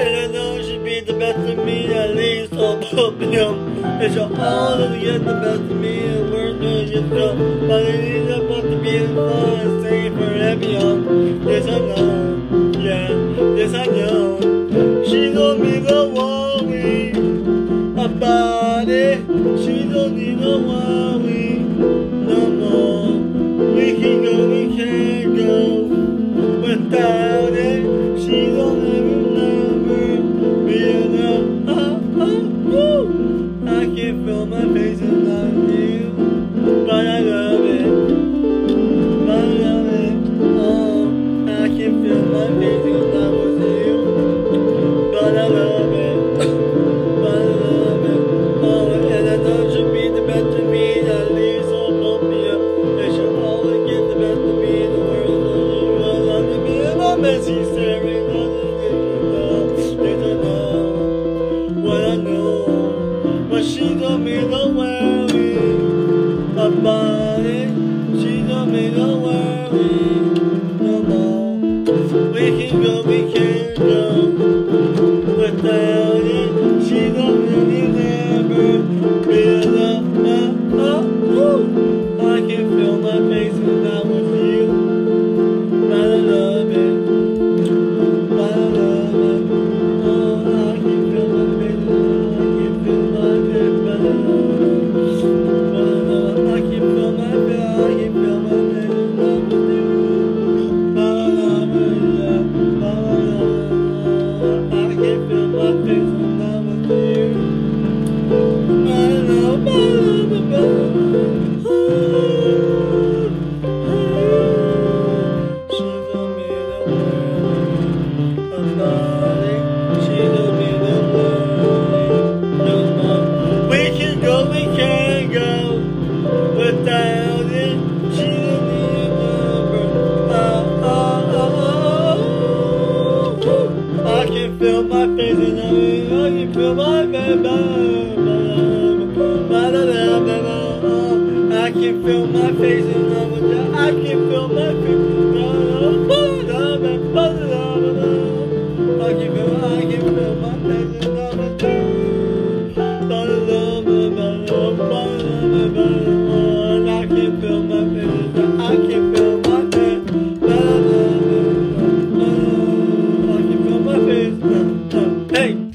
And I know she'll be the best of me, at least I'll help him. And she'll always get the best of me, and we're doing it still. But it is about to be in fun, staying forever young. Yes, I know, yeah, yes, I know. She don't need the worry about it. She don't need no worry no more. We can go, we can't go without. we can go We can. feel my face and I can feel my baby. I can feel my face and I can feel my face. Hey!